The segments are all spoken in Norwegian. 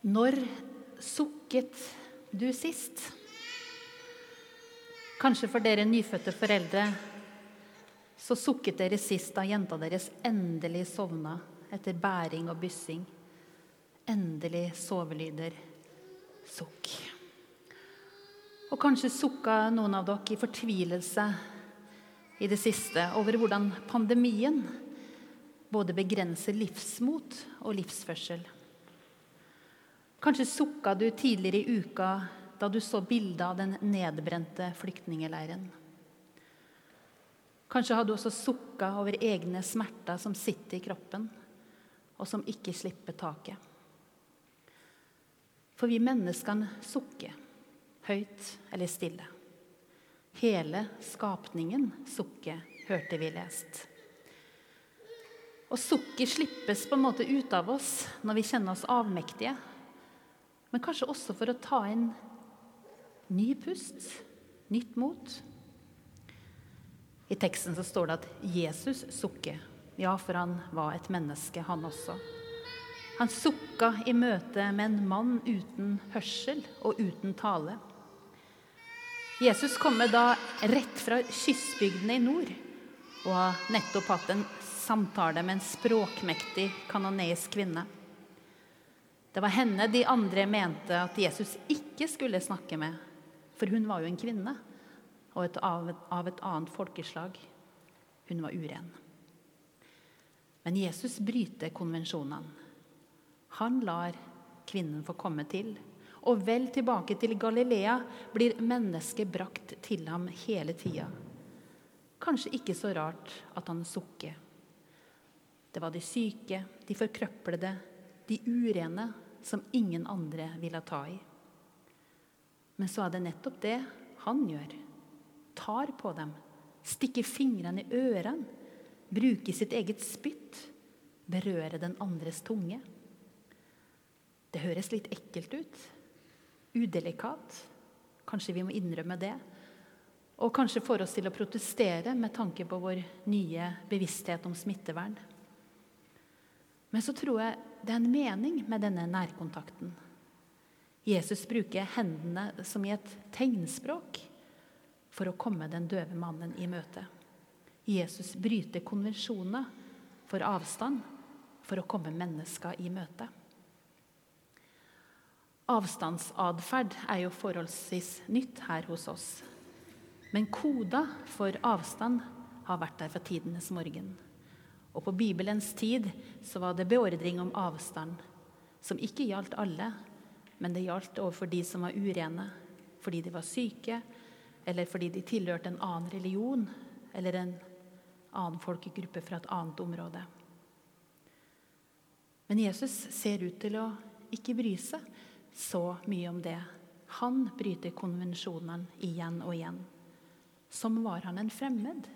Når sukket du sist? Kanskje for dere nyfødte foreldre så sukket dere sist da jenta deres endelig sovna etter bæring og byssing. Endelig sovelyder. Sukk. Og kanskje sukka noen av dere i fortvilelse i det siste over hvordan pandemien både begrenser livsmot og livsførsel. Kanskje sukka du tidligere i uka da du så bildet av den nedbrente flyktningeleiren. Kanskje har du også sukka over egne smerter som sitter i kroppen, og som ikke slipper taket. For vi menneskene sukker, høyt eller stille. Hele skapningen sukker, hørte vi lest. Og sukket slippes på en måte ut av oss når vi kjenner oss avmektige men kanskje også for å ta inn ny pust, nytt mot. I teksten så står det at Jesus sukker. Ja, for han var et menneske, han også. Han sukka i møte med en mann uten hørsel og uten tale. Jesus kommer da rett fra kystbygdene i nord og har nettopp hatt en samtale med en språkmektig kanoneisk kvinne. Det var henne de andre mente at Jesus ikke skulle snakke med, for hun var jo en kvinne og et, av, av et annet folkeslag. Hun var uren. Men Jesus bryter konvensjonene. Han lar kvinnen få komme til. Og vel tilbake til Galilea blir mennesket brakt til ham hele tida. Kanskje ikke så rart at han sukker. Det var de syke, de forkrøplede, de urene som ingen andre ville ta i. Men så er det nettopp det han gjør. Tar på dem, stikker fingrene i ørene, bruker sitt eget spytt, berører den andres tunge. Det høres litt ekkelt ut. Udelikat. Kanskje vi må innrømme det. Og kanskje får oss til å protestere med tanke på vår nye bevissthet om smittevern. Men så tror jeg det er en mening med denne nærkontakten. Jesus bruker hendene som i et tegnspråk for å komme den døve mannen i møte. Jesus bryter konvensjoner for avstand for å komme mennesker i møte. Avstandsatferd er jo forholdsvis nytt her hos oss. Men koda for avstand har vært der for tidenes morgen. Og på Bibelens tid så var det beordring om avstand, som ikke gjaldt alle, men det gjaldt overfor de som var urene, fordi de var syke, eller fordi de tilhørte en annen religion eller en annen folkegruppe fra et annet område. Men Jesus ser ut til å ikke bry seg så mye om det. Han bryter konvensjonene igjen og igjen. Som var han en fremmed.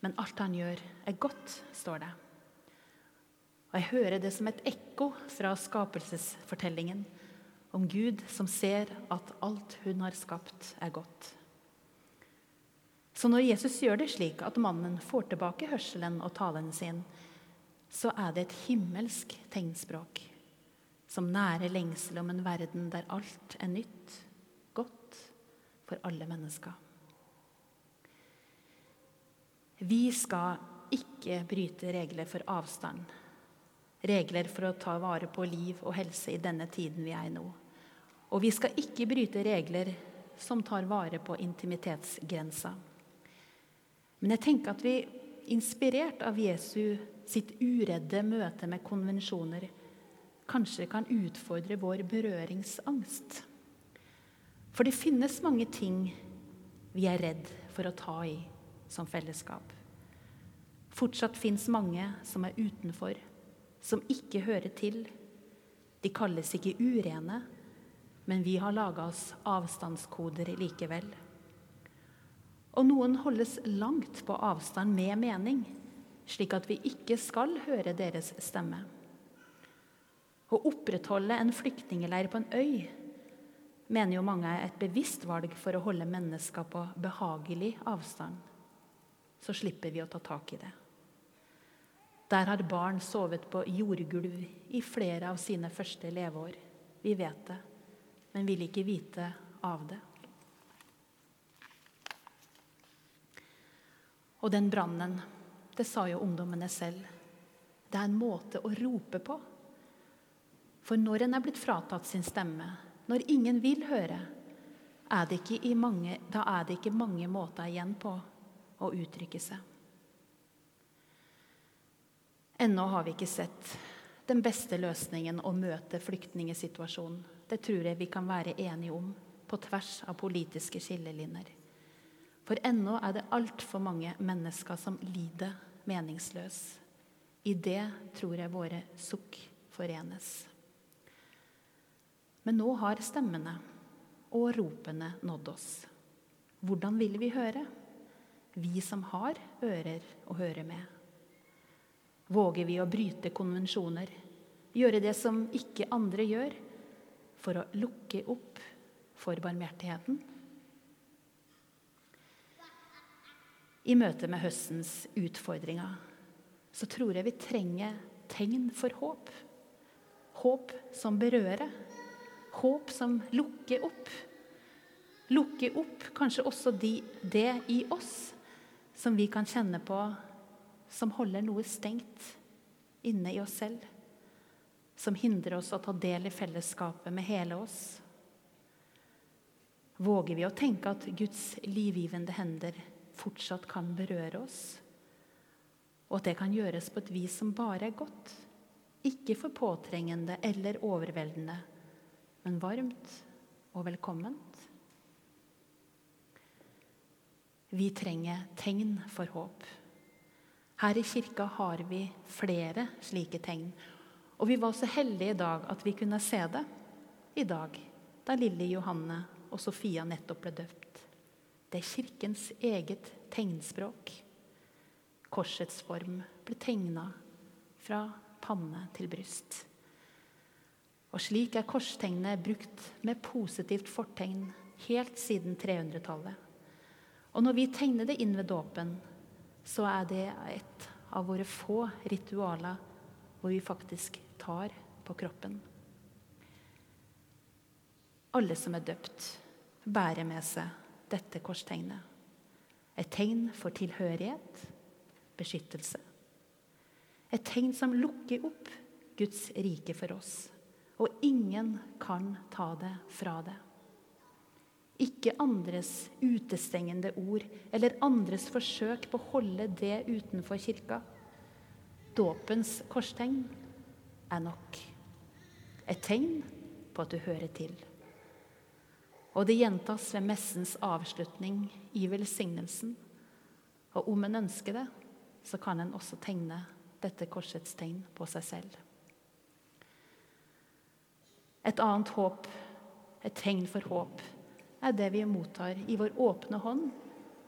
Men alt han gjør, er godt, står det. Og Jeg hører det som et ekko fra skapelsesfortellingen om Gud som ser at alt hun har skapt, er godt. Så når Jesus gjør det slik at mannen får tilbake hørselen og talen sin, så er det et himmelsk tegnspråk som nærer lengsel om en verden der alt er nytt, godt for alle mennesker. Vi skal ikke bryte regler for avstand. Regler for å ta vare på liv og helse i denne tiden vi er i nå. Og vi skal ikke bryte regler som tar vare på intimitetsgrensa. Men jeg tenker at vi, inspirert av Jesu sitt uredde møte med konvensjoner, kanskje kan utfordre vår berøringsangst. For det finnes mange ting vi er redd for å ta i som fellesskap. Fortsatt fins mange som er utenfor, som ikke hører til. De kalles ikke urene, men vi har laga oss avstandskoder likevel. Og noen holdes langt på avstand med mening, slik at vi ikke skal høre deres stemme. Å opprettholde en flyktningeleir på en øy mener jo mange er et bevisst valg for å holde mennesker på behagelig avstand så slipper vi å ta tak i det. Der har barn sovet på jordgulv i flere av sine første leveår. Vi vet det, men vil ikke vite av det. Og den brannen, det sa jo ungdommene selv, det er en måte å rope på. For når en er blitt fratatt sin stemme, når ingen vil høre, er mange, da er det ikke mange måter igjen på å uttrykke seg. Ennå har vi ikke sett den beste løsningen å møte flyktningsituasjonen. Det tror jeg vi kan være enige om på tvers av politiske skillelinjer. For ennå er det altfor mange mennesker som lider meningsløs. I det tror jeg våre sukk forenes. Men nå har stemmene og ropene nådd oss. Hvordan vil vi høre? Vi som har ører å høre med. Våger vi å bryte konvensjoner, gjøre det som ikke andre gjør, for å lukke opp for barmhjertigheten? I møte med høstens utfordringer så tror jeg vi trenger tegn for håp. Håp som berører håp som lukker opp. Lukker opp kanskje også de, det i oss som vi kan kjenne på som holder noe stengt inne i oss selv. Som hindrer oss å ta del i fellesskapet med hele oss. Våger vi å tenke at Guds livgivende hender fortsatt kan berøre oss? Og at det kan gjøres på et vis som bare er godt? Ikke for påtrengende eller overveldende, men varmt og velkomment. Vi trenger tegn for håp. Her i kirka har vi flere slike tegn. Og vi var så heldige i dag at vi kunne se det i dag, da lille Johanne og Sofia nettopp ble døpt. Det er kirkens eget tegnspråk. Korsets form ble tegna fra panne til bryst. Og slik er korstegnet brukt med positivt fortegn helt siden 300-tallet. Og når vi tegner det inn ved dåpen, så er det et av våre få ritualer hvor vi faktisk tar på kroppen. Alle som er døpt, bærer med seg dette korstegnet. Et tegn for tilhørighet, beskyttelse. Et tegn som lukker opp Guds rike for oss og ingen kan ta det fra det. Ikke andres utestengende ord eller andres forsøk på å holde det utenfor kirka. Dåpens korstegn er nok. Et tegn på at du hører til. Og det gjentas ved messens avslutning i velsignelsen. Og om en ønsker det, så kan en også tegne dette korsets tegn på seg selv. Et annet håp, et tegn for håp, er det vi mottar i vår åpne hånd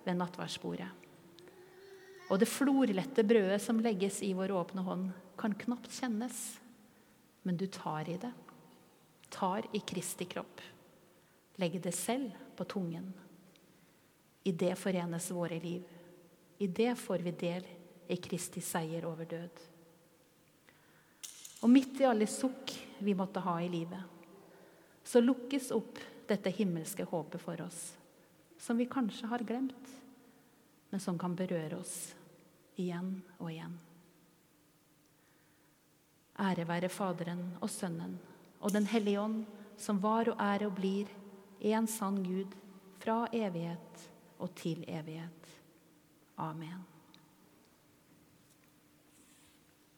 ved nattverdsbordet. Og det florlette brødet som legges i vår åpne hånd, kan knapt kjennes, men du tar i det. Tar i Kristi kropp. Legg det selv på tungen. I det forenes våre liv. I det får vi del i Kristi seier over død. Og midt i alle sukk vi måtte ha i livet, så lukkes opp dette himmelske håpet for oss, som vi kanskje har glemt, men som kan berøre oss igjen og igjen. Ære være Faderen og Sønnen og Den hellige ånd, som var og er og blir en sann Gud fra evighet og til evighet. Amen.